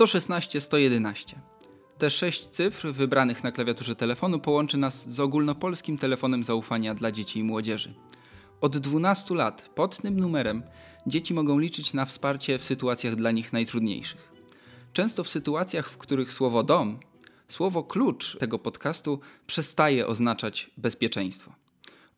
Sto szesnaście, sto jedenaście. Te sześć cyfr wybranych na klawiaturze telefonu połączy nas z ogólnopolskim telefonem zaufania dla dzieci i młodzieży. Od 12 lat pod tym numerem dzieci mogą liczyć na wsparcie w sytuacjach dla nich najtrudniejszych. Często w sytuacjach, w których słowo dom, słowo klucz tego podcastu przestaje oznaczać bezpieczeństwo.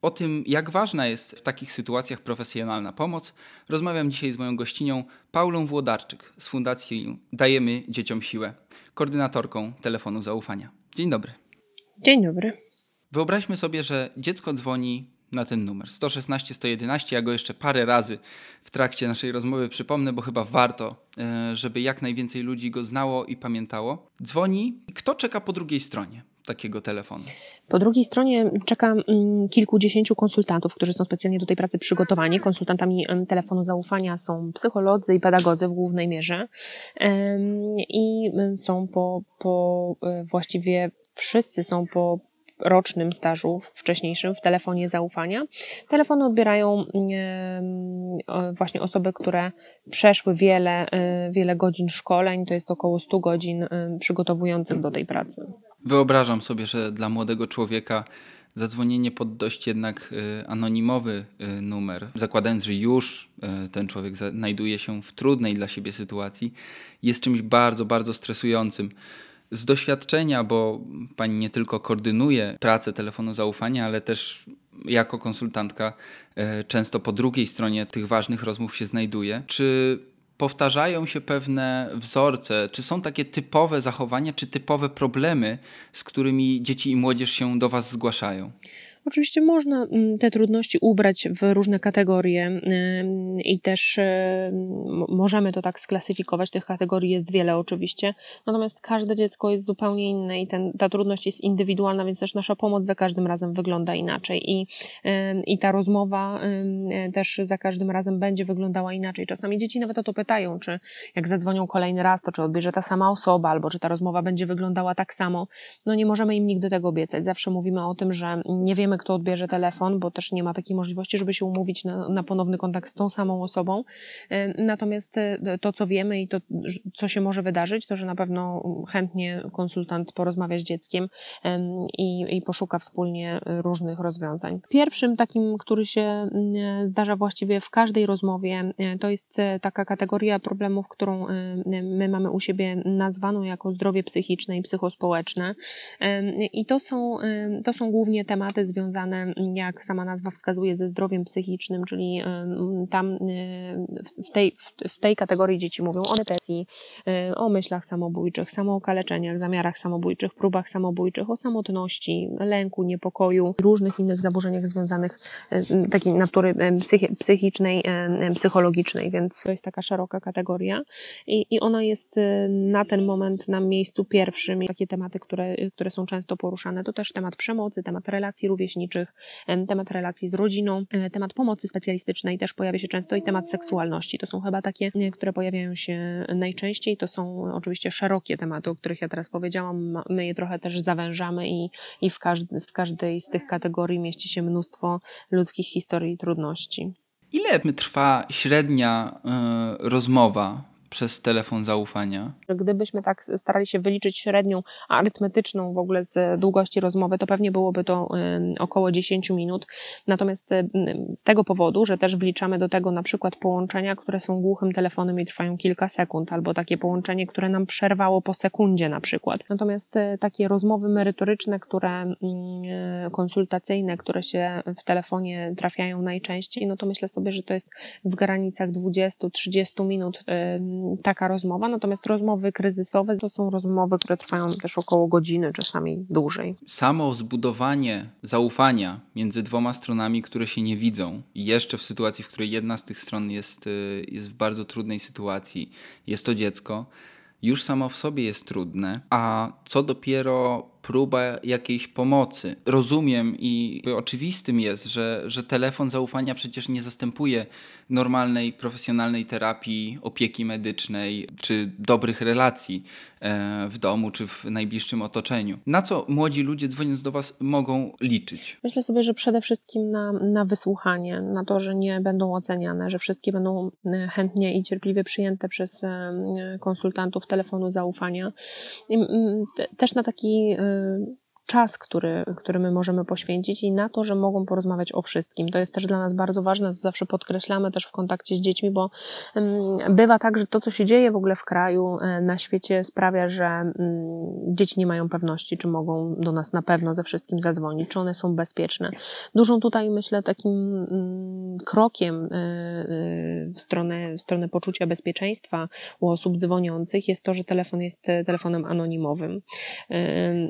O tym, jak ważna jest w takich sytuacjach profesjonalna pomoc, rozmawiam dzisiaj z moją gościnią Paulą Włodarczyk z Fundacji Dajemy Dzieciom Siłę, koordynatorką telefonu zaufania. Dzień dobry. Dzień dobry. Wyobraźmy sobie, że dziecko dzwoni na ten numer 116 111. Ja go jeszcze parę razy w trakcie naszej rozmowy przypomnę, bo chyba warto, e, żeby jak najwięcej ludzi go znało i pamiętało. Dzwoni. Kto czeka po drugiej stronie takiego telefonu? Po drugiej stronie czeka mm, kilkudziesięciu konsultantów, którzy są specjalnie do tej pracy przygotowani. Konsultantami telefonu zaufania są psycholodzy i pedagodzy w głównej mierze. I są po, po e, właściwie wszyscy są po rocznym stażu wcześniejszym w telefonie zaufania. Telefony odbierają właśnie osoby, które przeszły wiele, e, wiele godzin szkoleń, to jest około 100 godzin e, przygotowujących do tej pracy. Wyobrażam sobie, że dla młodego człowieka zadzwonienie pod dość jednak e, anonimowy numer, zakładając, że już ten człowiek znajduje się w trudnej dla siebie sytuacji, jest czymś bardzo, bardzo stresującym z doświadczenia, bo pani nie tylko koordynuje pracę telefonu zaufania, ale też jako konsultantka e, często po drugiej stronie tych ważnych rozmów się znajduje. Czy powtarzają się pewne wzorce? Czy są takie typowe zachowania, czy typowe problemy, z którymi dzieci i młodzież się do Was zgłaszają? Oczywiście można mm, te trudności ubrać w różne kategorie i też możemy to tak sklasyfikować. Tych kategorii jest wiele oczywiście, natomiast każde dziecko jest zupełnie inne i ten, ta trudność jest indywidualna, więc też nasza pomoc za każdym razem wygląda inaczej i, i ta rozmowa też za każdym razem będzie wyglądała inaczej. Czasami dzieci nawet o to pytają, czy jak zadzwonią kolejny raz, to czy odbierze ta sama osoba, albo czy ta rozmowa będzie wyglądała tak samo. No nie możemy im nigdy tego obiecać. Zawsze mówimy o tym, że nie wiemy, wiemy, kto odbierze telefon, bo też nie ma takiej możliwości, żeby się umówić na, na ponowny kontakt z tą samą osobą. E, natomiast e, to, co wiemy i to, co się może wydarzyć, to, że na pewno chętnie konsultant porozmawia z dzieckiem i, i poszuka wspólnie różnych rozwiązań. Pierwszym takim, który się mm, zdarza właściwie w każdej rozmowie, e, to jest taka kategoria problemów, którą my mamy u siebie nazwaną jako zdrowie psychiczne i psychospołeczne. I to są, to są głównie tematy związane związane, jak sama nazwa wskazuje, ze zdrowiem psychicznym, czyli tam w tej, w tej kategorii dzieci mówią o depresji, o myślach samobójczych, samookaleczeniach, zamiarach samobójczych, próbach samobójczych, o samotności, lęku, niepokoju, różnych innych zaburzeniach związanych takiej natury psychicznej, psychologicznej, więc to jest taka szeroka kategoria i, i ona jest na ten moment na miejscu pierwszym. Takie tematy, które, które są często poruszane, to też temat przemocy, temat relacji rówieśniczych, rówieśniczych, temat relacji z rodziną, e, temat pomocy specjalistycznej też pojawia się często i temat seksualności. To są chyba takie, e, które pojawiają się najczęściej. To są oczywiście szerokie tematy, o których ja teraz powiedziałam. My je trochę też zawężamy i, i w, każdy, w każdej z tych kategorii mieści się mnóstwo ludzkich historii i trudności. Ile trwa średnia y, rozmowa przez telefon zaufania? Gdybyśmy tak starali się wyliczyć średnią arytmetyczną w ogóle z długości rozmowy, to pewnie byłoby to około 10 minut. Natomiast z tego powodu, że też wliczamy do tego na przykład połączenia, które są głuchym telefonem i trwają kilka sekund, albo takie połączenie, które nam przerwało po sekundzie na przykład. Natomiast e, takie rozmowy merytoryczne, które konsultacyjne, które się w telefonie trafiają najczęściej, no to myślę sobie, że to jest w granicach 20-30 minut taka rozmowa. Natomiast rozmowy kryzysowe to są rozmowy, które trwają też około godziny, czasami dłużej. Samo zbudowanie zaufania między dwoma stronami, które się nie widzą, jeszcze w sytuacji, w której jedna z tych stron jest, y, jest w bardzo trudnej sytuacji, jest to dziecko, już samo w sobie jest trudne, a co dopiero próba jakiejś pomocy. Rozumiem i oczywistym jest, że, że telefon zaufania przecież nie zastępuje normalnej, profesjonalnej terapii, opieki medycznej czy dobrych relacji e, w domu czy w najbliższym otoczeniu. Na co młodzi ludzie dzwoniąc do Was mogą liczyć? Myślę sobie, że przede wszystkim na, na wysłuchanie, na to, że nie będą oceniane, że wszystkie będą e, chętnie i cierpliwie przyjęte przez e, konsultantów telefonu zaufania. I też na taki Um. Czas, który, który my możemy poświęcić i na to, że mogą porozmawiać o wszystkim. To jest też dla nas bardzo ważne, zawsze podkreślamy też w kontakcie z dziećmi, bo bywa tak, że to, co się dzieje w ogóle w kraju, e, na świecie sprawia, że dzieci nie mają pewności, czy mogą do nas na pewno ze wszystkim zadzwonić, czy one są bezpieczne. Dużą tutaj, myślę, takim krokiem e, e, w stronę, w stronę poczucia bezpieczeństwa u osób dzwoniących jest to, że telefon jest telefonem anonimowym,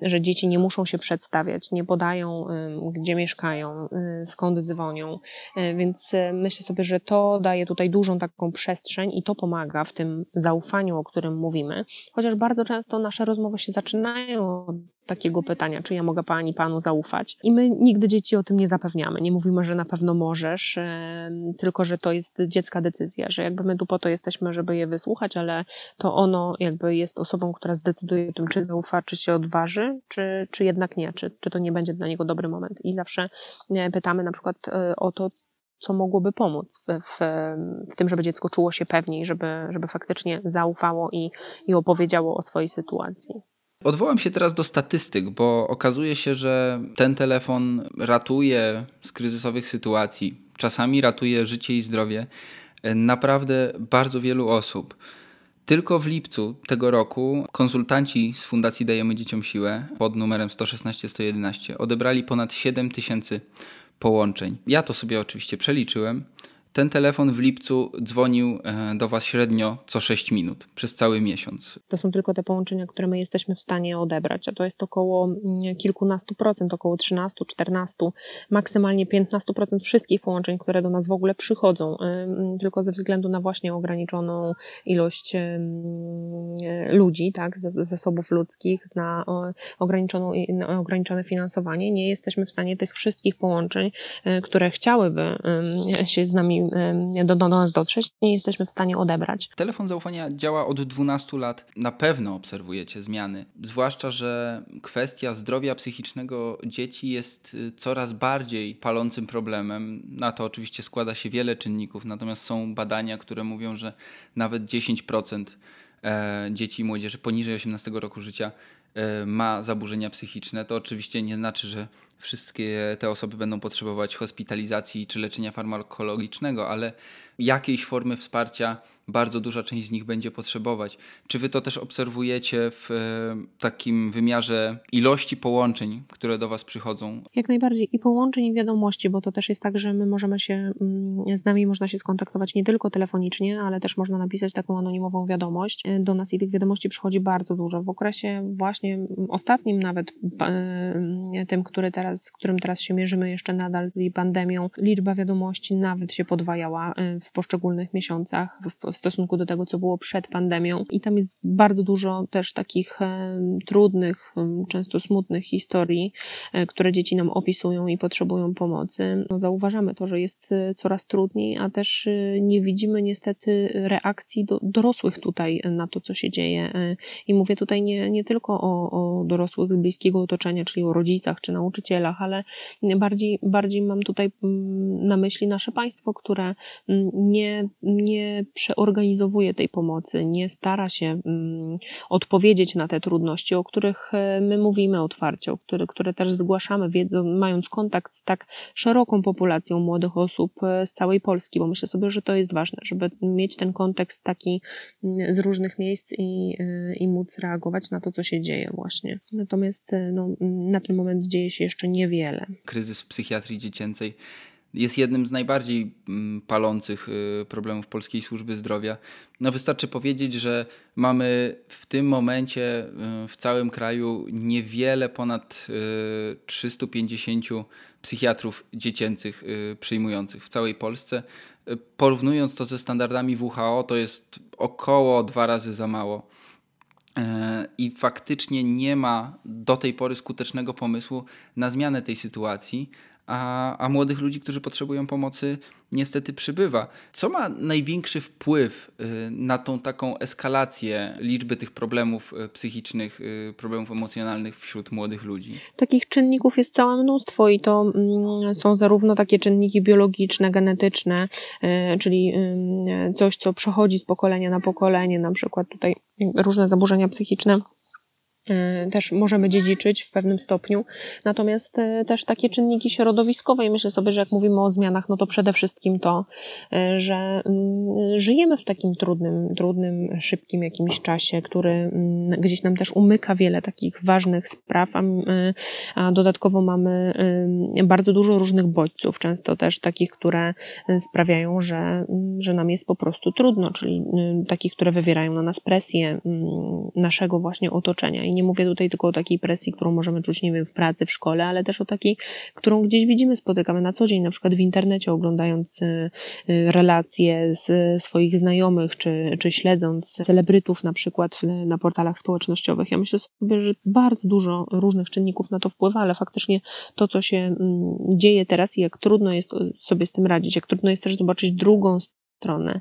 że dzieci nie muszą się przedstawiać, nie podają, gdzie mieszkają, y, skąd dzwonią, y, więc y, myślę sobie, że to daje tutaj dużą taką przestrzeń i to pomaga w tym zaufaniu, o którym mówimy, chociaż bardzo często nasze rozmowy się zaczynają takiego pytania, czy ja mogę pani, panu zaufać. I my nigdy dzieci o tym nie zapewniamy. Nie mówimy, że na pewno możesz, tylko że to jest dziecka decyzja, że jakby my tu po to jesteśmy, żeby je wysłuchać, ale to ono jakby jest osobą, która zdecyduje o tym, czy zaufa, czy się odważy, czy, czy jednak nie, czy, czy to nie będzie dla niego dobry moment. I zawsze e, pytamy na przykład e, o to, co mogłoby pomóc w, w, w, tym, żeby dziecko czuło się pewniej, żeby, żeby faktycznie zaufało i, i opowiedziało o swojej sytuacji. Odwołam się teraz do statystyk, bo okazuje się, że ten telefon ratuje z kryzysowych sytuacji, czasami ratuje życie i zdrowie e, naprawdę bardzo wielu osób. Tylko w lipcu tego roku konsultanci z Fundacji Dajemy Dzieciom Siłę pod numerem 116 111 odebrali ponad 7 tysięcy połączeń. Ja to sobie oczywiście przeliczyłem. Ten telefon w lipcu dzwonił e, do Was średnio co 6 minut przez cały miesiąc. To są tylko te połączenia, które my jesteśmy w stanie odebrać, a to jest około mm, kilkunastu procent, około 13, 14, maksymalnie 15% wszystkich połączeń, które do nas w ogóle przychodzą, tylko ze względu na właśnie ograniczoną ilość ludzi, tak, zasobów ludzkich, na, ograniczoną, na ograniczone finansowanie, nie jesteśmy w stanie tych wszystkich połączeń, e, które chciałyby się z nami do, do nas dotrzeć, nie jesteśmy w stanie odebrać. Telefon zaufania działa od 12 lat. Na pewno obserwujecie zmiany. Zwłaszcza, że kwestia zdrowia psychicznego dzieci jest y, coraz bardziej palącym problemem. Na to oczywiście składa się wiele czynników, natomiast są badania, które mówią, że nawet 10% e, dzieci i młodzieży poniżej 18 roku życia e, ma zaburzenia psychiczne. To oczywiście nie znaczy, że wszystkie te osoby będą potrzebować hospitalizacji czy leczenia farmakologicznego, ale jakiejś formy wsparcia bardzo duża część z nich będzie potrzebować. Czy wy to też obserwujecie w e, takim wymiarze ilości połączeń, które do was przychodzą? Jak najbardziej i połączeń i wiadomości, bo to też jest tak, że my możemy się, mm, z nami można się skontaktować nie tylko telefonicznie, ale też można napisać taką anonimową wiadomość e, do nas i tych wiadomości przychodzi bardzo dużo. W okresie właśnie ostatnim nawet e, tym, który teraz, którym teraz się mierzymy jeszcze nadal, czyli pandemią, liczba wiadomości nawet się podwajała w poszczególnych miesiącach w stosunku do tego, co było przed pandemią. I tam jest bardzo dużo też takich e, trudnych, często smutnych historii, e, które dzieci nam opisują i potrzebują pomocy. No, zauważamy to, że jest e, coraz trudniej, a też nie widzimy niestety reakcji do, dorosłych tutaj na to, co się dzieje. I mówię tutaj nie, nie tylko o, o dorosłych z bliskiego otoczenia, czyli o rodzicach czy nauczycielach, ale bardziej, bardziej mam tutaj na myśli nasze państwo, które nie, nie przeorganizowało organizowuje tej pomocy, nie stara się mm, odpowiedzieć na te trudności, o których e, my mówimy otwarcie, o które, które też zgłaszamy, mając kontakt z tak szeroką populacją młodych osób e, z całej Polski, bo myślę sobie, że to jest ważne, żeby mieć ten kontekst taki mm, z różnych miejsc i, e, i móc reagować na to, co się dzieje właśnie. Natomiast no, na ten moment dzieje się jeszcze niewiele. Kryzys w psychiatrii dziecięcej jest jednym z najbardziej mm, palących y, problemów polskiej służby zdrowia. No wystarczy powiedzieć, że mamy w tym momencie y, w całym kraju niewiele ponad 350 y, psychiatrów dziecięcych przyjmujących w całej Polsce. Porównując to ze standardami WHO, to jest około dwa razy za mało. I faktycznie nie ma do tej pory skutecznego pomysłu na zmianę tej sytuacji a, a młodych ludzi, którzy potrzebują pomocy, niestety przybywa. Co ma największy wpływ y, na tą taką eskalację liczby tych problemów y, psychicznych, y, problemów emocjonalnych wśród młodych ludzi? Takich czynników jest całe mnóstwo i to mm, są zarówno takie czynniki biologiczne, genetyczne, czyli coś, co przechodzi z pokolenia na pokolenie, na przykład tutaj różne zaburzenia psychiczne też możemy dziedziczyć w pewnym stopniu. Natomiast e, też takie czynniki środowiskowe i myślę sobie, że jak mówimy o zmianach, no to przede wszystkim to, e, że mm, żyjemy w takim trudnym, trudnym, szybkim jakimś czasie, który mm, gdzieś nam też umyka wiele takich ważnych spraw, a dodatkowo mamy bardzo dużo różnych bodźców, często też takich, które sprawiają, że, mm, że nam jest po prostu trudno, czyli takich, które wywierają na nas presję naszego właśnie otoczenia nie mówię tutaj tylko o takiej presji, którą możemy czuć, nie wiem, w pracy, w szkole, ale też o takiej, którą gdzieś widzimy, spotykamy na co dzień, na przykład w internecie, oglądając y, y, relacje z swoich znajomych, czy, czy śledząc celebrytów na przykład na portalach społecznościowych. Ja myślę sobie, że bardzo dużo różnych czynników na to wpływa, ale faktycznie to, co się mm, dzieje teraz i jak trudno jest sobie z tym radzić, jak trudno jest też zobaczyć drugą stronę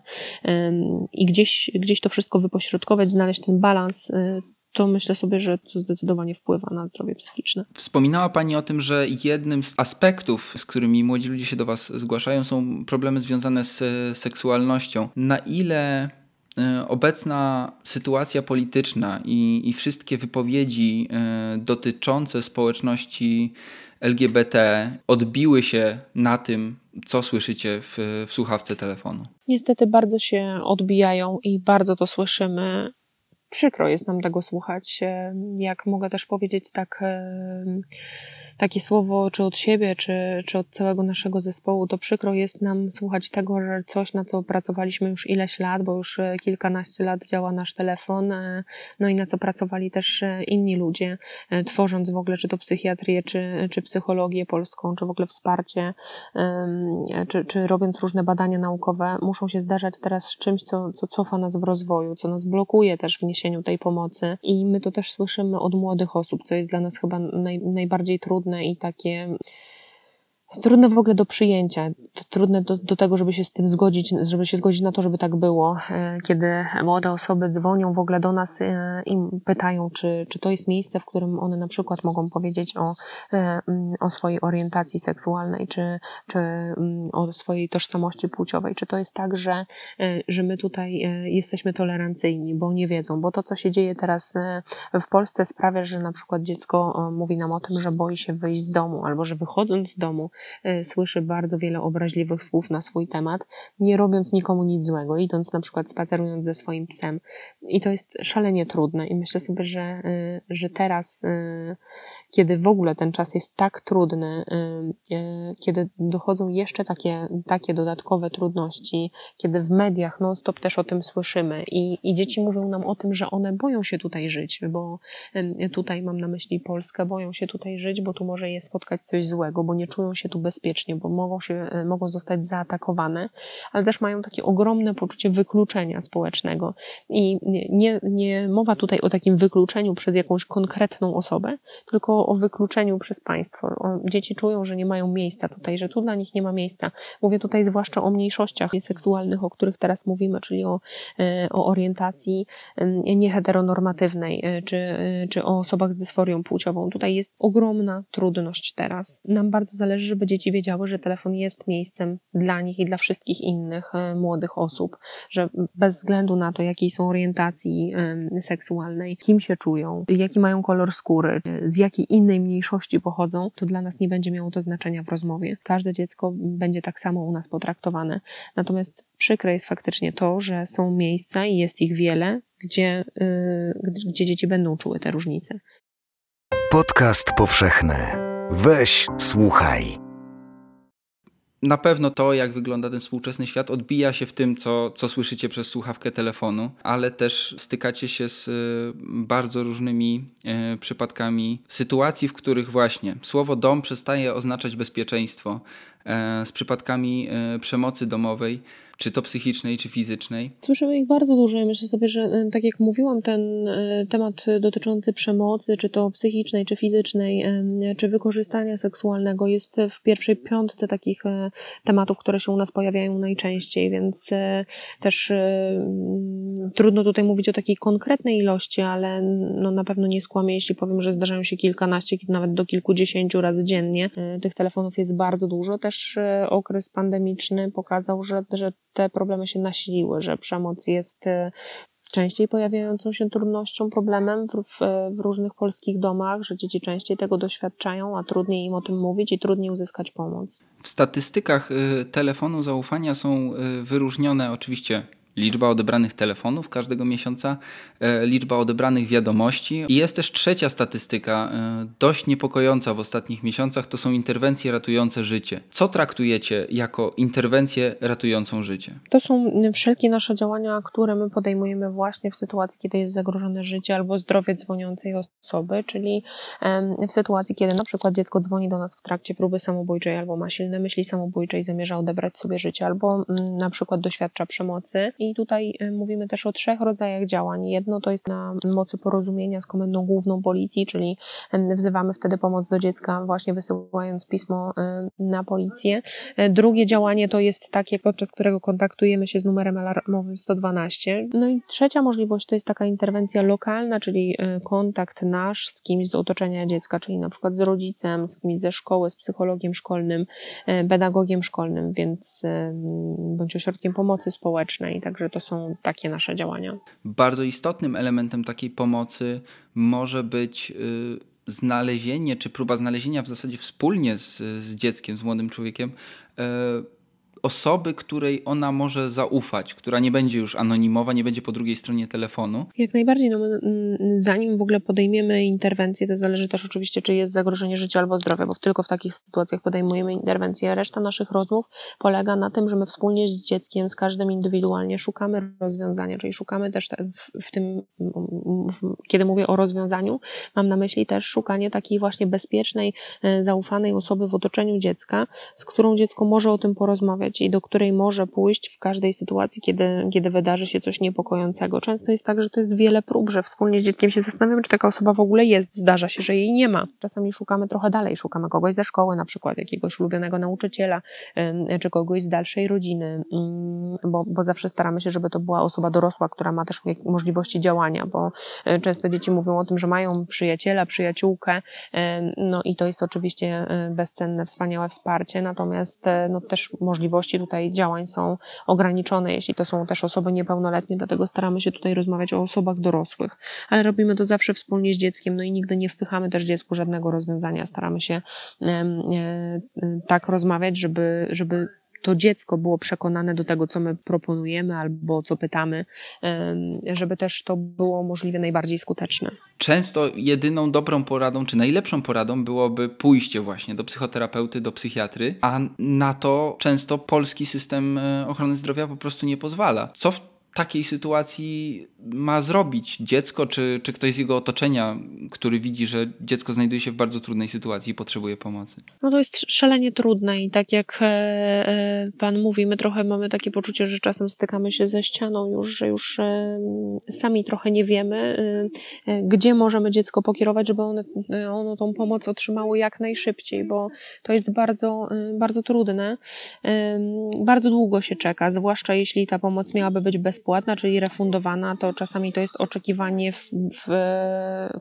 i gdzieś, gdzieś to wszystko wypośrodkować, znaleźć ten balans, y, to myślę sobie, że to zdecydowanie wpływa na zdrowie psychiczne. Wspominała Pani o tym, że jednym z aspektów, z którymi młodzi ludzie się do Was zgłaszają, są problemy związane z seksualnością. Na ile e, obecna sytuacja polityczna i, i wszystkie wypowiedzi e, dotyczące społeczności LGBT odbiły się na tym, co słyszycie w, w słuchawce telefonu? Niestety bardzo się odbijają i bardzo to słyszymy przykro jest nam tego słuchać. Jak mogę też powiedzieć tak takie słowo, czy od siebie, czy, czy od całego naszego zespołu, to przykro jest nam słuchać tego, że coś, na co pracowaliśmy już ileś lat, bo już e, kilkanaście lat działa nasz telefon, e, no i na co pracowali też e, inni ludzie, tworząc w ogóle czy to psychiatrię, czy, czy psychologię polską, czy w ogóle wsparcie, czy, czy robiąc różne badania naukowe, muszą się zdarzać teraz z czymś, co, co cofa nas w rozwoju, co nas blokuje też w niesieniu tej pomocy. I my to też słyszymy od młodych osób, co jest dla nas chyba naj, najbardziej trudne trudne i takie trudne w ogóle do przyjęcia, trudne do, do, tego, żeby się z tym zgodzić, żeby się zgodzić na to, żeby tak było. E, kiedy młode osoby dzwonią w ogóle do nas e, i pytają, czy, czy to jest miejsce, w którym one na przykład mogą powiedzieć o, e, o swojej orientacji seksualnej, czy, czy o swojej tożsamości płciowej, czy to jest tak, że, że my tutaj jesteśmy tolerancyjni, bo nie wiedzą, bo to, co się dzieje teraz w Polsce sprawia, że na przykład dziecko mówi nam o tym, że boi się wyjść z domu, albo że wychodząc z domu słyszy bardzo wiele obraźliwych słów na swój temat, nie robiąc nikomu nic złego, idąc na przykład spacerując ze swoim psem. I to jest szalenie trudne i myślę sobie, że, e, że teraz e, kiedy w ogóle ten czas jest tak trudny, kiedy dochodzą jeszcze takie, takie dodatkowe trudności, kiedy w mediach non-stop też o tym słyszymy i, i dzieci mówią nam o tym, że one boją się tutaj żyć, bo tutaj mam na myśli Polskę, boją się tutaj żyć, bo tu może je spotkać coś złego, bo nie czują się tu bezpiecznie, bo mogą, się, y, mogą zostać zaatakowane, ale też mają takie ogromne poczucie wykluczenia społecznego. I nie, nie mowa tutaj o takim wykluczeniu przez jakąś konkretną osobę, tylko o wykluczeniu przez państwo. Dzieci czują, że nie mają miejsca tutaj, że tu dla nich nie ma miejsca. Mówię tutaj zwłaszcza o mniejszościach seksualnych, o których teraz mówimy, czyli o, e, o orientacji nieheteronormatywnej, e, czy, e, czy o osobach z dysforią płciową. Tutaj jest ogromna trudność teraz. Nam bardzo zależy, żeby żeby dzieci wiedziały, że telefon jest miejscem dla nich i dla wszystkich innych e, młodych osób, że bez względu na to, jakiej są orientacji seksualnej, kim się czują, jaki mają kolor skóry, z jakiej innej mniejszości pochodzą, to dla nas nie będzie miało to znaczenia w rozmowie. Każde dziecko będzie tak samo u nas potraktowane. Natomiast przykre jest faktycznie to, że są miejsca i jest ich wiele, gdzie, yy, gdzie dzieci będą czuły te różnice. Podcast powszechny. Weź, słuchaj. Na pewno to, jak wygląda ten współczesny świat, odbija się w tym, co, co słyszycie przez słuchawkę telefonu, ale też stykacie się z y, bardzo różnymi y, przypadkami sytuacji, w których właśnie słowo dom przestaje oznaczać bezpieczeństwo, y, z przypadkami przemocy domowej czy to psychicznej, czy fizycznej? Słyszymy ich bardzo dużo. Ja myślę sobie, że e, tak jak mówiłam, ten e, temat dotyczący przemocy, czy to psychicznej, czy fizycznej, czy wykorzystania seksualnego jest w pierwszej piątce takich e, tematów, które się u nas pojawiają najczęściej, więc też trudno tutaj mówić o takiej konkretnej ilości, ale no na pewno nie skłamię, jeśli powiem, że zdarzają się kilkanaście, nawet do kilkudziesięciu razy dziennie. Tych telefonów jest bardzo dużo. Też okres pandemiczny pokazał, że, że te problemy się nasiliły, że przemoc jest e, częściej pojawiającą się trudnością, problemem w, w, w, różnych polskich domach, że dzieci częściej tego doświadczają, a trudniej im o tym mówić i trudniej uzyskać pomoc. W statystykach y, telefonu zaufania są y, wyróżnione oczywiście liczba odebranych telefonów każdego miesiąca, e, liczba odebranych wiadomości. I jest też trzecia statystyka, e, dość niepokojąca w ostatnich miesiącach, to są interwencje ratujące życie. Co traktujecie jako interwencję ratującą życie? To są wszelkie nasze działania, które my podejmujemy właśnie w sytuacji, kiedy jest zagrożone życie albo zdrowie dzwoniącej osoby, czyli w sytuacji, kiedy na przykład dziecko dzwoni do nas w trakcie próby samobójczej albo ma silne myśli samobójcze i zamierza odebrać sobie życie, albo mm, na przykład doświadcza przemocy i tutaj y, mówimy też o trzech rodzajach działań. Jedno to jest na mocy porozumienia z Komendą Główną Policji, czyli wzywamy wtedy pomoc do dziecka, właśnie wysyłając pismo na policję. E, drugie działanie to jest takie, podczas którego kontaktujemy się z numerem alarmowym 112. No i trzecia możliwość to jest taka interwencja lokalna, czyli e, kontakt nasz z kimś z otoczenia dziecka, czyli na przykład z rodzicem, z kimś ze szkoły, z psychologiem szkolnym, e, pedagogiem szkolnym, więc bądź ośrodkiem pomocy społecznej. Także to są takie nasze działania. Bardzo istotnym elementem takiej pomocy może być y, znalezienie, czy próba znalezienia w zasadzie wspólnie z, z dzieckiem, z młodym człowiekiem, y, osoby, której ona może zaufać, która nie będzie już anonimowa, nie będzie po drugiej stronie telefonu. Jak najbardziej. No zanim w ogóle podejmiemy interwencję, to zależy też oczywiście, czy jest zagrożenie życia albo zdrowia, bo tylko w takich sytuacjach podejmujemy interwencję. Reszta naszych rozmów polega na tym, że my wspólnie z dzieckiem, z każdym indywidualnie szukamy rozwiązania, czyli szukamy też w, w tym, w, kiedy mówię o rozwiązaniu, mam na myśli też szukanie takiej właśnie bezpiecznej, e, zaufanej osoby w otoczeniu dziecka, z którą dziecko może o tym porozmawiać i do której może pójść w każdej sytuacji, kiedy, kiedy wydarzy się coś niepokojącego. Często jest tak, że to jest wiele prób, że wspólnie z dzieckiem się zastanawiamy, czy taka osoba w ogóle jest. Zdarza się, że jej nie ma. Czasami szukamy trochę dalej, szukamy kogoś ze szkoły, na przykład jakiegoś ulubionego nauczyciela, czy kogoś z dalszej rodziny, mm, bo, bo zawsze staramy się, żeby to była osoba dorosła, która ma też możliwości działania, bo e, często dzieci mówią o tym, że mają przyjaciela, przyjaciółkę, no i to jest oczywiście e, bezcenne, wspaniałe wsparcie, natomiast e, no, też możliwości możliwości tutaj działań są ograniczone, jeśli to są też osoby niepełnoletnie, dlatego staramy się tutaj rozmawiać o osobach dorosłych, ale robimy to zawsze wspólnie z dzieckiem, no i nigdy nie wpychamy też dziecku żadnego rozwiązania. Staramy się e, tak rozmawiać, żeby, żeby to dziecko było przekonane do tego, co my proponujemy albo co pytamy, żeby też to było możliwie najbardziej skuteczne. Często jedyną dobrą poradą, czy najlepszą poradą byłoby pójście właśnie do psychoterapeuty, do psychiatry, a na to często polski system e, ochrony zdrowia po prostu nie pozwala. Co w takiej sytuacji ma zrobić dziecko, czy, czy ktoś z jego otoczenia, który widzi, że dziecko znajduje się w bardzo trudnej sytuacji i potrzebuje pomocy? No to jest szalenie trudne i tak jak e, e, Pan mówi, my trochę mamy takie poczucie, że czasem stykamy się ze ścianą już, że już e, sami trochę nie wiemy, gdzie możemy dziecko pokierować, żeby ono, ono tą pomoc otrzymało jak najszybciej, bo to jest bardzo, bardzo trudne. Bardzo długo się czeka, zwłaszcza jeśli ta pomoc miałaby być bezpłatna, czyli refundowana, to czasami to jest oczekiwanie, w, w,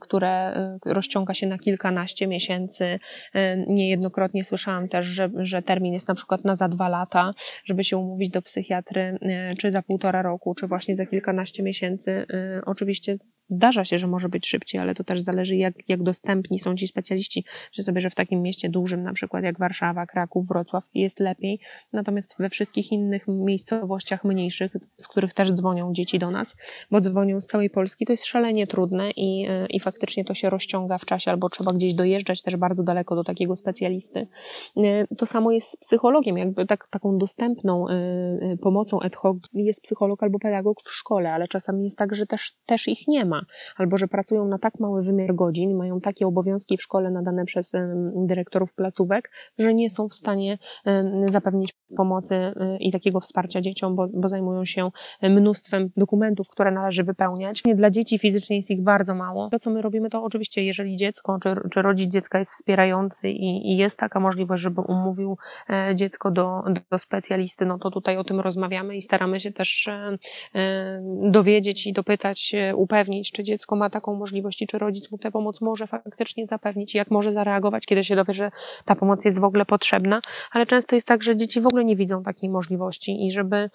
które y, rozciąga się na kilkanaście miesięcy. Y, niejednokrotnie słyszałam też, że, że termin jest na przykład na za dwa lata, żeby się umówić do psychiatry, y, czy za półtora roku, czy właśnie za kilkanaście miesięcy. Oczywiście zdarza się, że może być szybciej, ale to też zależy, jak, jak dostępni są ci specjaliści. Że sobie, że w takim mieście dużym, na przykład jak Warszawa, Kraków, Wrocław, jest lepiej, natomiast we wszystkich innych miejscowościach mniejszych, z których też dzwonią dzieci do nas, bo dzwonią z całej Polski, to jest szalenie trudne i, i faktycznie to się rozciąga w czasie, albo trzeba gdzieś dojeżdżać też bardzo daleko do takiego specjalisty. To samo jest z psychologiem, jakby tak, taką dostępną y, y, pomocą ad hoc jest psycholog albo pedagog w szkole, ale czasami jest tak, że też, też ich nie ma, albo że pracują na tak mały wymiar godzin, mają takie obowiązki w szkole nadane przez dyrektorów placówek, że nie są w stanie zapewnić pomocy i takiego wsparcia dzieciom, bo, bo zajmują się mnóstwem dokumentów, które należy wypełniać. Dla dzieci fizycznie jest ich bardzo mało. To, co my robimy, to oczywiście, jeżeli dziecko czy, czy rodzic dziecka jest wspierający i, i jest taka możliwość, żeby umówił e, dziecko do, do specjalisty, no to tutaj o tym rozmawiamy i staramy się też e, e, dowiedzieć i dopytać, upewnić, czy dziecko ma taką możliwość i czy rodzic mu tę pomoc może faktycznie zapewnić, jak może zareagować, kiedy się dowie, że ta pomoc jest w ogóle potrzebna, ale często jest tak, że dzieci w ogóle nie widzą takiej możliwości i żeby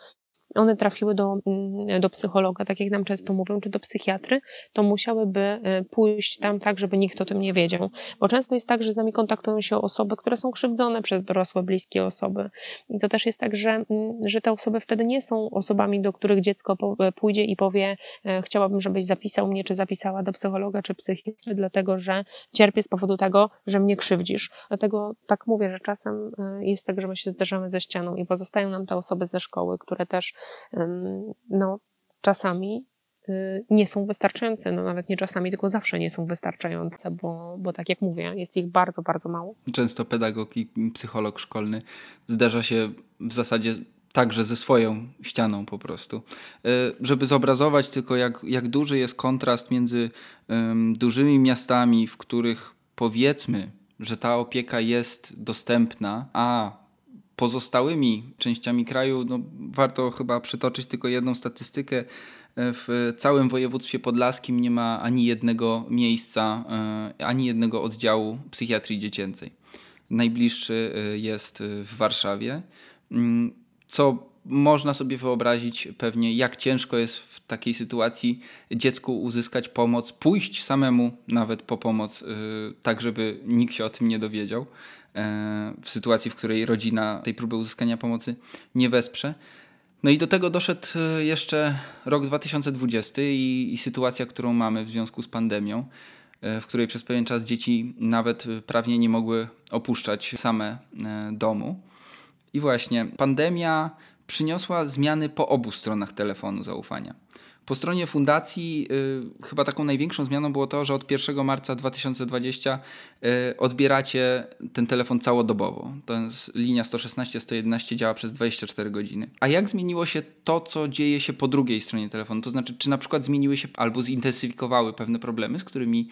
one trafiły do, mm, do psychologa, tak jak nam często mówią, czy do psychiatry, to musiałyby e, pójść tam tak, żeby nikt o tym nie wiedział. Bo często jest tak, że z nami kontaktują się osoby, które są krzywdzone przez dorosłe, bliskie osoby. I to też jest tak, że, mm, że te osoby wtedy nie są osobami, do których dziecko e, pójdzie i powie, e, chciałabym, żebyś zapisał mnie, czy zapisała do psychologa, czy psychiatry, dlatego że cierpię z powodu tego, że mnie krzywdzisz. Dlatego tak mówię, że czasem jest tak, że my się zderzamy ze ścianą i pozostają nam te osoby ze szkoły, które też no, czasami y, nie są wystarczające. No nawet nie czasami, tylko zawsze nie są wystarczające, bo, bo tak jak mówię, jest ich bardzo, bardzo mało. Często pedagog i psycholog szkolny zdarza się w zasadzie także ze swoją ścianą po prostu. Y, żeby zobrazować tylko, jak, jak duży jest kontrast między dużymi miastami, w których powiedzmy, że ta opieka jest dostępna, a pozostałymi częściami kraju, no, warto chyba przytoczyć tylko jedną statystykę. W całym województwie podlaskim nie ma ani jednego miejsca, e, ani jednego oddziału psychiatrii dziecięcej. Najbliższy e, jest w Warszawie, mm, co można sobie wyobrazić pewnie, jak ciężko jest w takiej sytuacji dziecku uzyskać pomoc, pójść samemu nawet po pomoc, e, tak żeby nikt się o tym nie dowiedział. E, w sytuacji, w której rodzina tej próby uzyskania pomocy nie wesprze. No i do tego doszedł e, jeszcze rok 2020 i, i sytuacja, którą mamy w związku z pandemią, e, w której przez pewien czas dzieci nawet prawnie nie mogły opuszczać same domu. I właśnie pandemia przyniosła zmiany po obu stronach telefonu zaufania. Po stronie fundacji y, chyba taką największą zmianą było to, że od 1 marca 2020 y, odbieracie ten telefon całodobowo. To linia 116-111 działa przez 24 godziny. A jak zmieniło się to, co dzieje się po drugiej stronie telefonu? To znaczy, czy na przykład zmieniły się albo zintensyfikowały pewne problemy, z którymi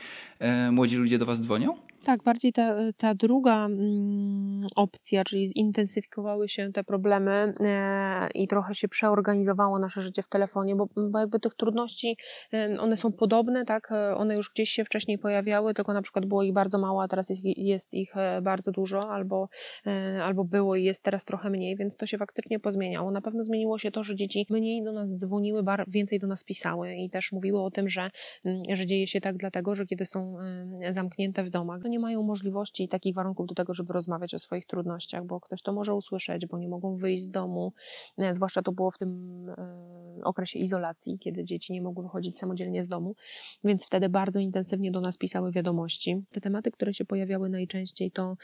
y, młodzi ludzie do Was dzwonią? Tak, bardziej ta, ta druga mm, opcja, czyli zintensyfikowały się te problemy e, i trochę się przeorganizowało nasze życie w telefonie, bo, bo jakby tych trudności, e, one są podobne, tak, e, one już gdzieś się wcześniej pojawiały, tylko na przykład było ich bardzo mało, a teraz jest, jest ich bardzo dużo, albo, albo było i jest teraz trochę mniej, więc to się faktycznie pozmieniało. Na pewno zmieniło się to, że dzieci mniej do nas dzwoniły, więcej do nas pisały i też mówiły o tym, że, mm, że dzieje się tak dlatego, że kiedy są zamknięte w domach, nie mają możliwości i takich warunków do tego, żeby rozmawiać o swoich trudnościach, bo ktoś to może usłyszeć, bo nie mogą wyjść z domu. E, zwłaszcza to było w tym e, okresie izolacji, kiedy dzieci nie mogły wychodzić samodzielnie z domu, więc wtedy bardzo intensywnie do nas pisały wiadomości. Te tematy, które się pojawiały najczęściej, to,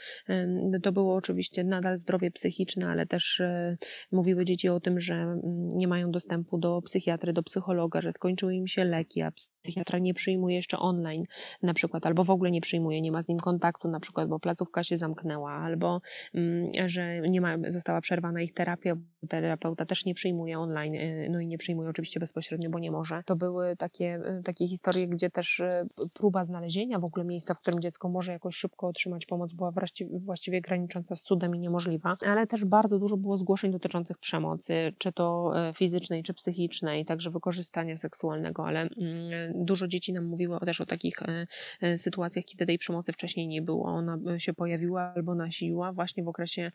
to było oczywiście nadal zdrowie psychiczne, ale też e, mówiły dzieci o tym, że mm, nie mają dostępu do psychiatry, do psychologa, że skończyły im się leki, psychiatra nie przyjmuje jeszcze online na przykład, albo w ogóle nie przyjmuje, nie ma z nim kontaktu na przykład, bo placówka się zamknęła, albo mm, że nie ma, została przerwana ich terapia, terapeuta też nie przyjmuje online, y, no i nie przyjmuje oczywiście bezpośrednio, bo nie może. To były takie, y, takie historie, gdzie też y, próba znalezienia w ogóle miejsca, w którym dziecko może jakoś szybko otrzymać pomoc była właściwie, właściwie granicząca z cudem i niemożliwa, ale też bardzo dużo było zgłoszeń dotyczących przemocy, czy to fizycznej, czy psychicznej, także wykorzystania seksualnego, ale mm, dużo dzieci nam mówiło też o takich e, e, sytuacjach, kiedy tej przemocy wcześniej nie było. Ona e, się pojawiła albo nasiliła właśnie w okresie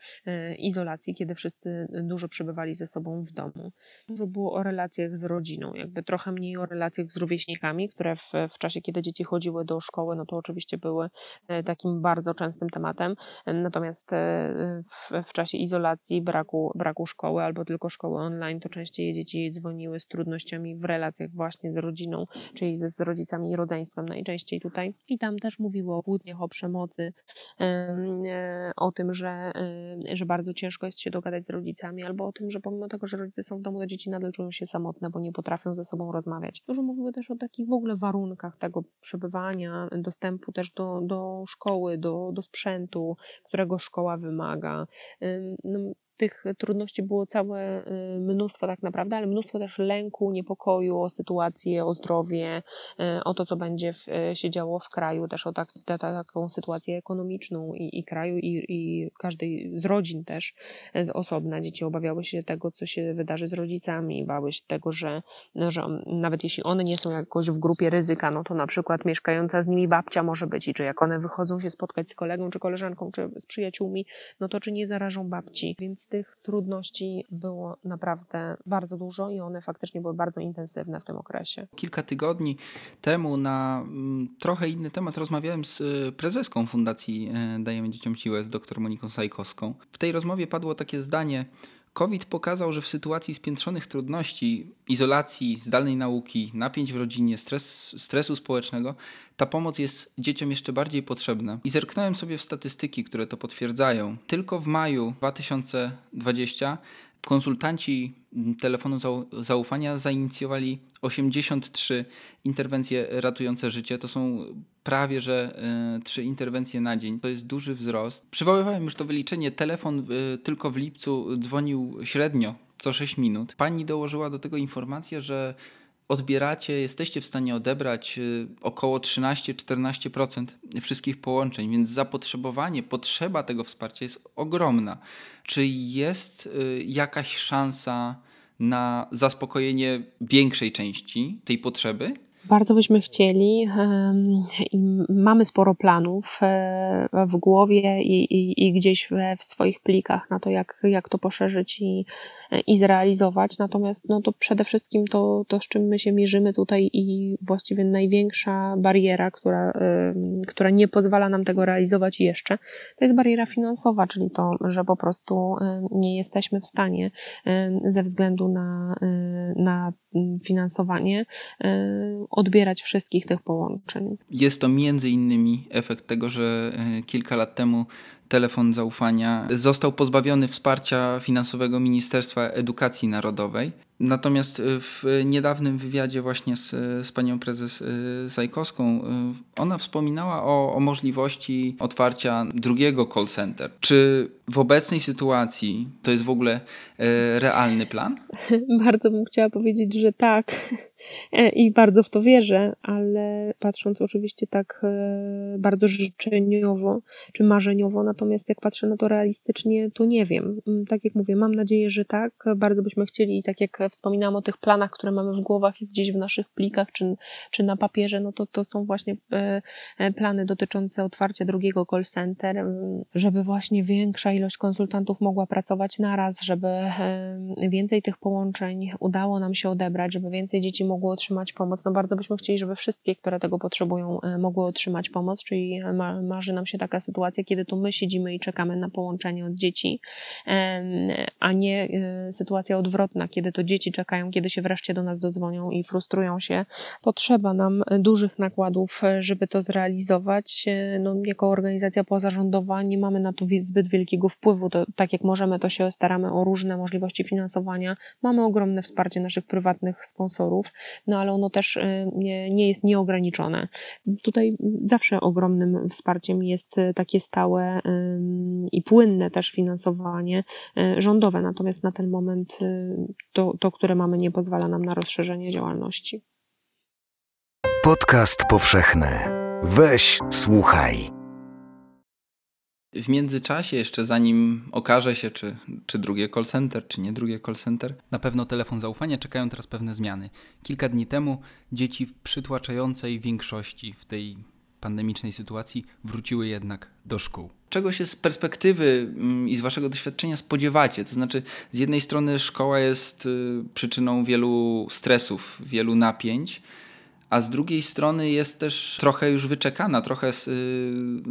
izolacji, kiedy wszyscy dużo przebywali ze sobą w domu. Dużo było o relacjach z rodziną, jakby trochę mniej o relacjach z rówieśnikami, które w, w czasie, kiedy dzieci chodziły do szkoły, no to oczywiście były takim bardzo częstym tematem. Natomiast w, w czasie izolacji, braku, braku szkoły albo tylko szkoły online, to częściej dzieci dzwoniły z trudnościami w relacjach właśnie z rodziną, czy czyli z, z rodzicami i rodzeństwem najczęściej tutaj. I tam też mówiło o kłótniach, o przemocy, e, o tym, że, że bardzo ciężko jest się dogadać z rodzicami, albo o tym, że pomimo tego, że rodzice są w domu, to dzieci nadal czują się samotne, bo nie potrafią ze sobą rozmawiać. Dużo mówiły też o takich w ogóle warunkach tego przebywania, dostępu też do, do szkoły, do, do sprzętu, którego szkoła wymaga. No, tych trudności było całe y, mnóstwo tak naprawdę, ale mnóstwo też lęku, niepokoju o sytuację, o zdrowie, y, o to, co będzie w, y, się działo w kraju, też o tak, ta, taką sytuację ekonomiczną i, i kraju, i, i, każdej z rodzin też z osobna. Dzieci obawiały się tego, co się wydarzy z rodzicami, bały się tego, że, że nawet jeśli one nie są jakoś w grupie ryzyka, no to na przykład mieszkająca z nimi babcia może być i czy jak one wychodzą się spotkać z kolegą, czy koleżanką, czy z przyjaciółmi, no to czy nie zarażą babci, więc tych trudności było naprawdę bardzo dużo i one faktycznie były bardzo intensywne w tym okresie. Kilka tygodni temu na mm, trochę inny temat rozmawiałem z y, prezeską Fundacji y, Dajemy Dzieciom Siłę, z dr Moniką Sajkowską. W tej rozmowie padło takie zdanie, COVID pokazał, że w sytuacji spiętrzonych trudności, izolacji, zdalnej nauki, napięć w rodzinie, stres, stresu społecznego, ta pomoc jest dzieciom jeszcze bardziej potrzebna. I zerknąłem sobie w statystyki, które to potwierdzają. Tylko w maju 2020 konsultanci telefonu zaufania zainicjowali 83 interwencje ratujące życie. To są prawie że y, trzy interwencje na dzień. To jest duży wzrost. Przywoływałem już to wyliczenie. Telefon y, tylko w lipcu dzwonił średnio co 6 minut. Pani dołożyła do tego informację, że odbieracie, jesteście w stanie odebrać y, około 13-14% wszystkich połączeń, więc zapotrzebowanie, potrzeba tego wsparcia jest ogromna. Czy jest y, jakaś szansa na zaspokojenie większej części tej potrzeby? Bardzo byśmy chcieli i mamy sporo planów e, w głowie i, i, i gdzieś w, w, swoich plikach na to, jak, jak to poszerzyć i, i zrealizować. Natomiast no to przede wszystkim to, to, z czym my się mierzymy tutaj i właściwie największa bariera, która, która nie pozwala nam tego realizować jeszcze, to jest bariera finansowa, czyli to, że po prostu nie jesteśmy w stanie ze względu na, na finansowanie odbierać wszystkich tych połączeń. Jest to między innymi efekt tego, że e, kilka lat temu telefon zaufania został pozbawiony wsparcia finansowego Ministerstwa Edukacji Narodowej. Natomiast w niedawnym wywiadzie właśnie z, z panią prezes Zajkowską, ona wspominała o, o możliwości otwarcia drugiego call center. Czy w obecnej sytuacji to jest w ogóle e, realny plan? Bardzo bym chciała powiedzieć, że tak. E, I bardzo w to wierzę, ale patrząc oczywiście tak e, bardzo życzeniowo czy marzeniowo, natomiast jak patrzę na to realistycznie, to nie wiem. Mm, tak jak mówię, mam nadzieję, że tak. Bardzo byśmy chcieli, tak jak wspominałam o tych planach, które mamy w głowach, gdzieś w naszych plikach czy, czy na papierze, no to to są właśnie e, plany dotyczące otwarcia drugiego call center, żeby właśnie większa ilość konsultantów mogła pracować naraz, żeby więcej tych połączeń udało nam się odebrać, żeby więcej dzieci mogło otrzymać pomoc. No bardzo byśmy chcieli, żeby wszystkie, które tego potrzebują, e, mogły otrzymać pomoc, czyli marzy nam się taka sytuacja, kiedy to my siedzimy i czekamy na połączenie od dzieci, a nie sytuacja odwrotna, kiedy to dzieci czekają, kiedy się wreszcie do nas dodzwonią i frustrują się. Potrzeba nam dużych nakładów, żeby to zrealizować. No, jako organizacja pozarządowa nie mamy na to zbyt wielkiego wpływu. To, tak jak możemy, to się staramy o różne możliwości finansowania. Mamy ogromne wsparcie naszych prywatnych sponsorów, no ale ono też nie, nie jest nieograniczone. Tutaj zawsze ogromnym wsparciem jest takie stałe i płynne też finansowanie rządowe, natomiast na ten moment to, to które mamy, nie pozwala nam na rozszerzenie działalności. Podcast powszechny. Weź, słuchaj. W międzyczasie, jeszcze zanim okaże się, czy, czy drugie call center, czy nie drugie call center, na pewno telefon zaufania czekają teraz pewne zmiany. Kilka dni temu dzieci w przytłaczającej większości w tej pandemicznej sytuacji wróciły jednak do szkół. Czego się z perspektywy mm, i z Waszego doświadczenia spodziewacie? To znaczy, z jednej strony szkoła jest y, przyczyną wielu stresów, wielu napięć a z drugiej strony jest też trochę już wyczekana, trochę z, y,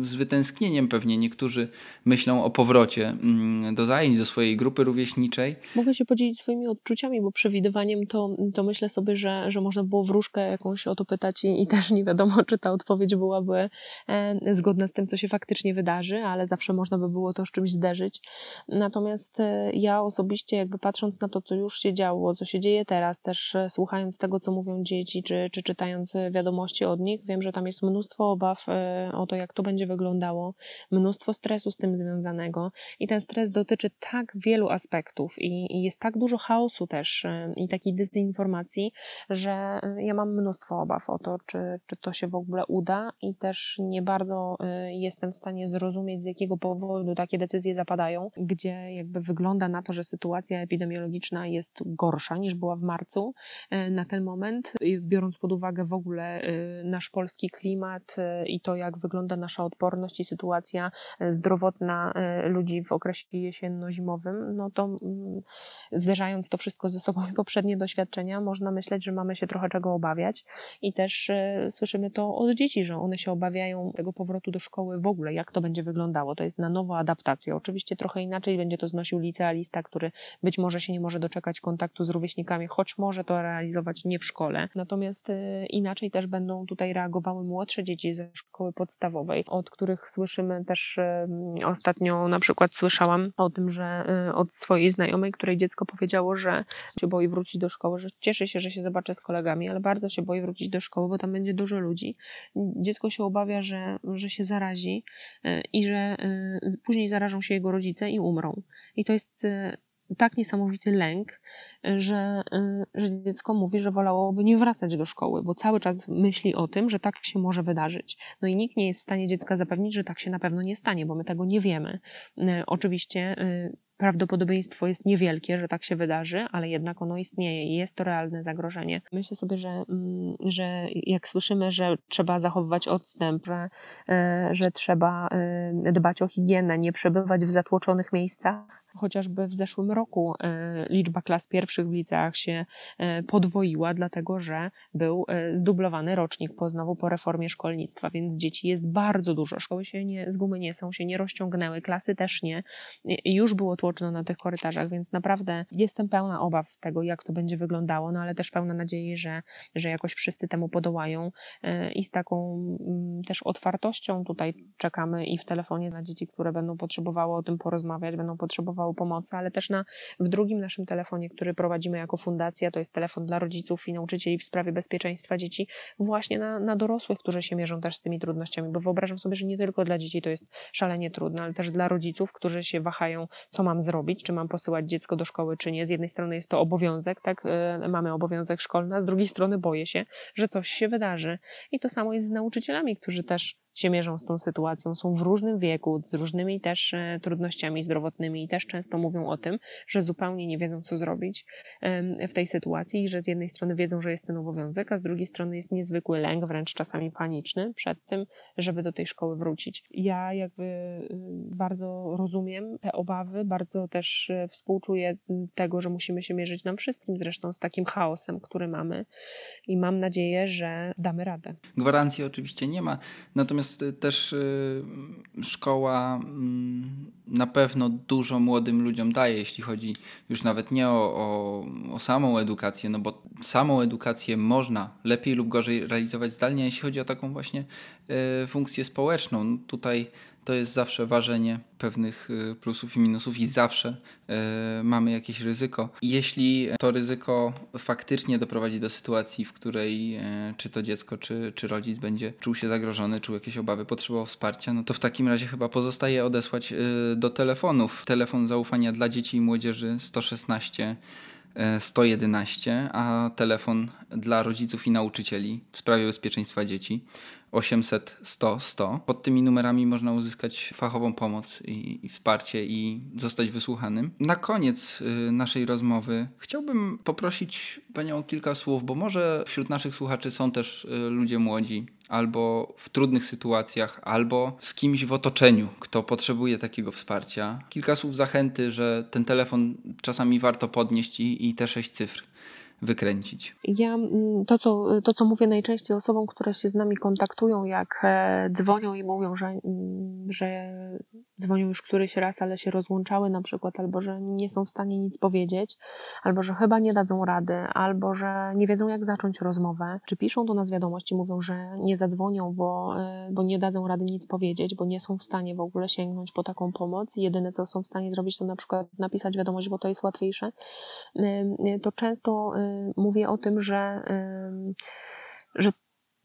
z wytęsknieniem pewnie niektórzy myślą o powrocie mm, do zajęć, do swojej grupy rówieśniczej. Mogę się podzielić swoimi odczuciami, bo przewidywaniem to, to myślę sobie, że, że można było wróżkę jakąś o to pytać i, i też nie wiadomo, czy ta odpowiedź byłaby e, zgodna z tym, co się faktycznie wydarzy, ale zawsze można by było to z czymś zderzyć. Natomiast e, ja osobiście jakby patrząc na to, co już się działo, co się dzieje teraz, też e, słuchając tego, co mówią dzieci, czy, czy czytając czytając wiadomości od nich, wiem, że tam jest mnóstwo obaw e, o to, jak to będzie wyglądało, mnóstwo stresu z tym związanego. I ten stres dotyczy tak wielu aspektów i, jest tak dużo chaosu też e, i takiej dezinformacji, że e, ja mam mnóstwo obaw o to, czy, czy to się w ogóle uda. I też nie bardzo jestem w stanie zrozumieć, z jakiego powodu takie decyzje zapadają, gdzie jakby wygląda na to, że sytuacja epidemiologiczna jest gorsza niż była w marcu na ten moment, biorąc pod uwagę uwagę w ogóle y, nasz polski klimat y, i to, jak wygląda nasza odporność i sytuacja y, zdrowotna ludzi w okresie jesienno-zimowym, no to mm, zderzając to wszystko ze sobą i poprzednie doświadczenia, można myśleć, że mamy się trochę czego obawiać i też słyszymy to od dzieci, że one się obawiają tego powrotu do szkoły w ogóle, jak to będzie wyglądało. To jest na nowo adaptacja. Oczywiście trochę inaczej będzie to znosił licealista, który być może się nie może doczekać kontaktu z rówieśnikami, choć może to realizować nie w szkole. Natomiast Inaczej też będą tutaj reagowały młodsze dzieci ze szkoły podstawowej, od których słyszymy też ostatnio na przykład słyszałam o tym, że y, od swojej znajomej, której dziecko powiedziało, że się boi wrócić do szkoły, że cieszy się, że się zobaczy z kolegami, ale bardzo się boi wrócić do szkoły, bo tam będzie dużo ludzi. Dziecko się obawia, że, że się zarazi y, i że y, później zarażą się jego rodzice i umrą. I to jest tak niesamowity lęk, że, y, że dziecko mówi, że wolałoby nie wracać do szkoły, bo cały czas myśli o tym, że tak się może wydarzyć. No i nikt nie jest w stanie dziecka zapewnić, że tak się na pewno nie stanie, bo my tego nie wiemy. Y, oczywiście y, prawdopodobieństwo jest niewielkie, że tak się wydarzy, ale jednak ono istnieje i jest to realne zagrożenie. Myślę sobie, że, mm, że jak słyszymy, że trzeba zachowywać odstęp, że, że trzeba dbać o higienę, nie przebywać w zatłoczonych miejscach, chociażby w zeszłym roku liczba klas pierwszych w liceach się e, podwoiła, dlatego że był e, zdublowany rocznik po znowu po reformie szkolnictwa, więc dzieci jest bardzo dużo. Szkoły się nie, z gumy nie są, się nie rozciągnęły, klasy też nie. Już było tłoczno na tych korytarzach, więc naprawdę jestem pełna obaw tego, jak to będzie wyglądało, no ale też pełna nadziei, że, że jakoś wszyscy temu podołają. E, i z taką mm, też otwartością tutaj czekamy i w telefonie na dzieci, które będą potrzebowały o tym porozmawiać, będą potrzebowały pomocy, ale też na, w drugim naszym telefonie, który prowadzimy jako fundacja, to jest telefon dla rodziców i nauczycieli w sprawie bezpieczeństwa dzieci, właśnie na, na dorosłych, którzy się mierzą też z tymi trudnościami, bo wyobrażam sobie, że nie tylko dla dzieci to jest szalenie trudne, ale też dla rodziców, którzy się wahają, co mam zrobić, czy mam posyłać dziecko do szkoły, czy nie. Z jednej strony jest to obowiązek, tak, yy, mamy obowiązek szkolny, a z drugiej strony boję się, że coś się wydarzy. I to samo jest z nauczycielami, którzy też się mierzą z tą sytuacją, są w różnym wieku, z różnymi też e, trudnościami zdrowotnymi i też często mówią o tym, że zupełnie nie wiedzą, co zrobić w tej sytuacji że z jednej strony wiedzą, że jest ten obowiązek, a z drugiej strony jest niezwykły lęk, wręcz czasami paniczny przed tym, żeby do tej szkoły wrócić. Ja jakby y, bardzo rozumiem te obawy, bardzo też e, współczuję tego, że musimy się mierzyć nam wszystkim zresztą z takim chaosem, który mamy i mam nadzieję, że damy radę. Gwarancji oczywiście nie ma, natomiast Natomiast też y, szkoła mm, na pewno dużo młodym ludziom daje, jeśli chodzi już nawet nie o, o, o, samą edukację, no bo samą edukację można lepiej lub gorzej realizować zdalnie, jeśli chodzi o taką właśnie y, funkcję społeczną, tutaj to jest zawsze ważenie pewnych y, plusów i minusów i zawsze y, mamy jakieś ryzyko. Jeśli to ryzyko faktycznie doprowadzi do sytuacji, w której y, czy to dziecko, czy, czy rodzic będzie czuł się zagrożony, czuł jakieś obawy, potrzebował wsparcia, no to w takim razie chyba pozostaje odesłać do telefonów. Telefon zaufania dla dzieci i młodzieży 116 111, a telefon dla rodziców i nauczycieli w sprawie bezpieczeństwa dzieci 800 100 100. Pod tymi numerami można uzyskać fachową pomoc i, i, wsparcie i zostać wysłuchanym. Na koniec y, naszej rozmowy chciałbym poprosić Panią o kilka słów, bo może wśród naszych słuchaczy są też y, ludzie młodzi, albo w trudnych sytuacjach, albo z kimś w otoczeniu, kto potrzebuje takiego wsparcia. Kilka słów zachęty, że ten telefon czasami warto podnieść i, i te sześć cyfr wykręcić? Ja mm, to co, to, co mówię najczęściej osobom, które się z nami kontaktują, jak e, dzwonią i mówią, że, mm, że dzwonią już któryś raz, ale się rozłączały na przykład, albo że nie są w stanie nic powiedzieć, albo że chyba nie dadzą rady, albo że nie wiedzą, jak zacząć rozmowę, czy piszą do nas wiadomości, mówią, że nie zadzwonią, bo, e, bo nie dadzą rady nic powiedzieć, bo nie są w stanie w ogóle sięgnąć po taką pomoc. Jedyne, co są w stanie zrobić, to na przykład napisać wiadomość, bo to jest łatwiejsze. To często mówię o tym, że, że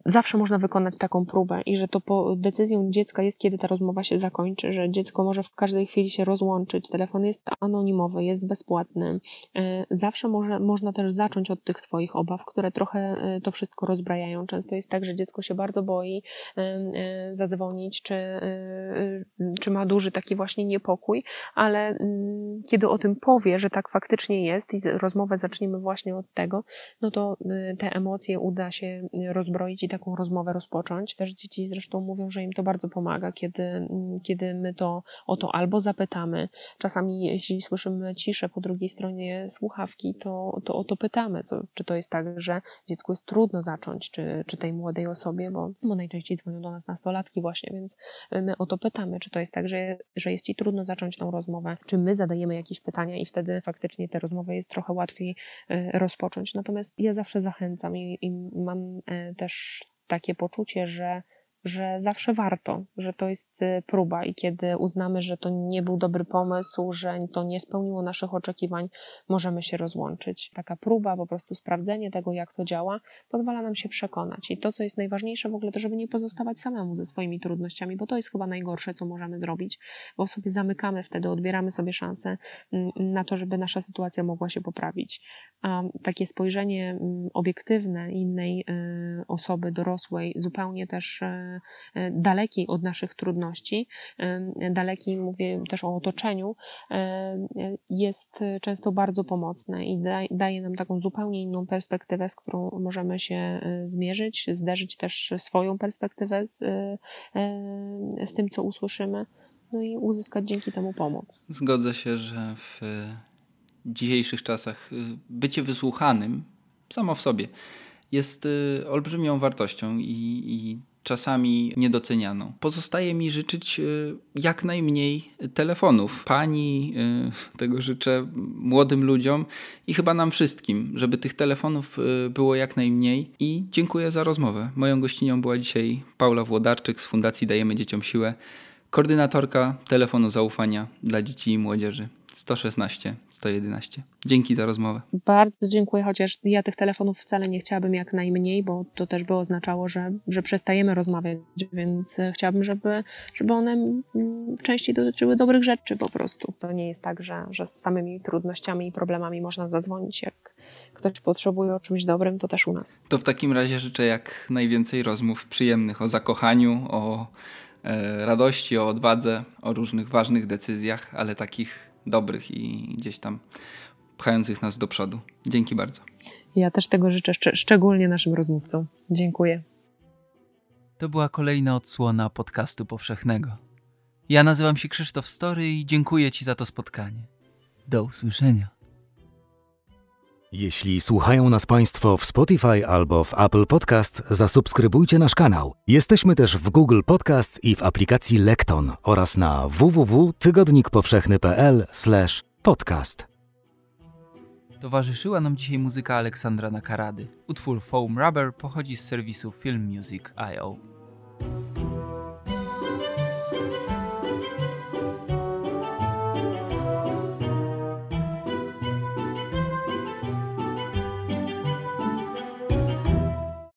zawsze można wykonać taką próbę i że to po decyzją dziecka jest, kiedy ta rozmowa się zakończy, że dziecko może w każdej chwili się rozłączyć, telefon jest anonimowy, jest bezpłatny. E, zawsze może, można też zacząć od tych swoich obaw, które trochę e, to wszystko rozbrajają. Często jest tak, że dziecko się bardzo boi e, zadzwonić, czy, czy ma duży taki właśnie niepokój, ale mm, kiedy o tym powie, że tak faktycznie jest i rozmowę zaczniemy właśnie od tego, no to te emocje uda się rozbroić taką rozmowę rozpocząć. Też dzieci zresztą mówią, że im to bardzo pomaga, kiedy, mm, kiedy my to o to albo zapytamy. Czasami, jeśli słyszymy ciszę po drugiej stronie słuchawki, to, to o to pytamy, co, czy to jest tak, że dziecku jest trudno zacząć, czy, czy tej młodej osobie, bo, bo najczęściej dzwonią do nas nastolatki właśnie, więc my o to pytamy, czy to jest tak, że, że jest ci trudno zacząć tą rozmowę, czy my zadajemy jakieś pytania i wtedy faktycznie tę rozmowę jest trochę łatwiej e, rozpocząć. Natomiast ja zawsze zachęcam i, i mam e, też takie poczucie, że że zawsze warto, że to jest y, próba i kiedy uznamy, że to nie był dobry pomysł, że to nie spełniło naszych oczekiwań, możemy się rozłączyć. Taka próba, po prostu sprawdzenie tego, jak to działa, pozwala nam się przekonać. I to, co jest najważniejsze w ogóle, to żeby nie pozostawać samemu ze swoimi trudnościami, bo to jest chyba najgorsze, co możemy zrobić, bo sobie zamykamy wtedy, odbieramy sobie szansę mm, na to, żeby nasza sytuacja mogła się poprawić. A takie spojrzenie mm, obiektywne innej y, osoby dorosłej, zupełnie też y, dalekiej od naszych trudności, e, dalekiej, mówię też o otoczeniu, e, jest często bardzo pomocne i daje nam taką zupełnie inną perspektywę, z którą możemy się zmierzyć, zderzyć też swoją perspektywę z, z tym, co usłyszymy, no i uzyskać dzięki temu pomoc. Zgodzę się, że w dzisiejszych czasach bycie wysłuchanym samo w sobie jest olbrzymią wartością i, i czasami niedocenianą. Pozostaje mi życzyć y, jak najmniej telefonów. Pani y, tego życzę młodym ludziom i chyba nam wszystkim, żeby tych telefonów y, było jak najmniej. I dziękuję za rozmowę. Moją gościnią była dzisiaj Paula Włodarczyk z Fundacji Dajemy Dzieciom Siłę, koordynatorka telefonu zaufania dla dzieci i młodzieży. 116 111. Dzięki za rozmowę. Bardzo dziękuję, chociaż ja tych telefonów wcale nie chciałabym jak najmniej, bo to też by oznaczało, że, że przestajemy rozmawiać, więc chciałabym, żeby, żeby one częściej dotyczyły dobrych rzeczy po prostu. To nie jest tak, że, że z samymi trudnościami i problemami można zadzwonić, jak ktoś potrzebuje o czymś dobrym, to też u nas. To w takim razie życzę jak najwięcej rozmów przyjemnych o zakochaniu, o e, radości, o odwadze, o różnych ważnych decyzjach, ale takich dobrych i gdzieś tam pchających nas do przodu. Dzięki bardzo. Ja też tego życzę, szcz szczególnie naszym rozmówcom. Dziękuję. To była kolejna odsłona podcastu powszechnego. Ja nazywam się Krzysztof Story i dziękuję Ci za to spotkanie. Do usłyszenia. Jeśli słuchają nas Państwo w Spotify albo w Apple Podcast, zasubskrybujcie nasz kanał. Jesteśmy też w Google Podcast i w aplikacji Lekton oraz na www.tygodnikpowszechny.pl/podcast. Towarzyszyła nam dzisiaj muzyka Aleksandra Nakarady. Utwór Foam Rubber pochodzi z serwisu Film Music.io.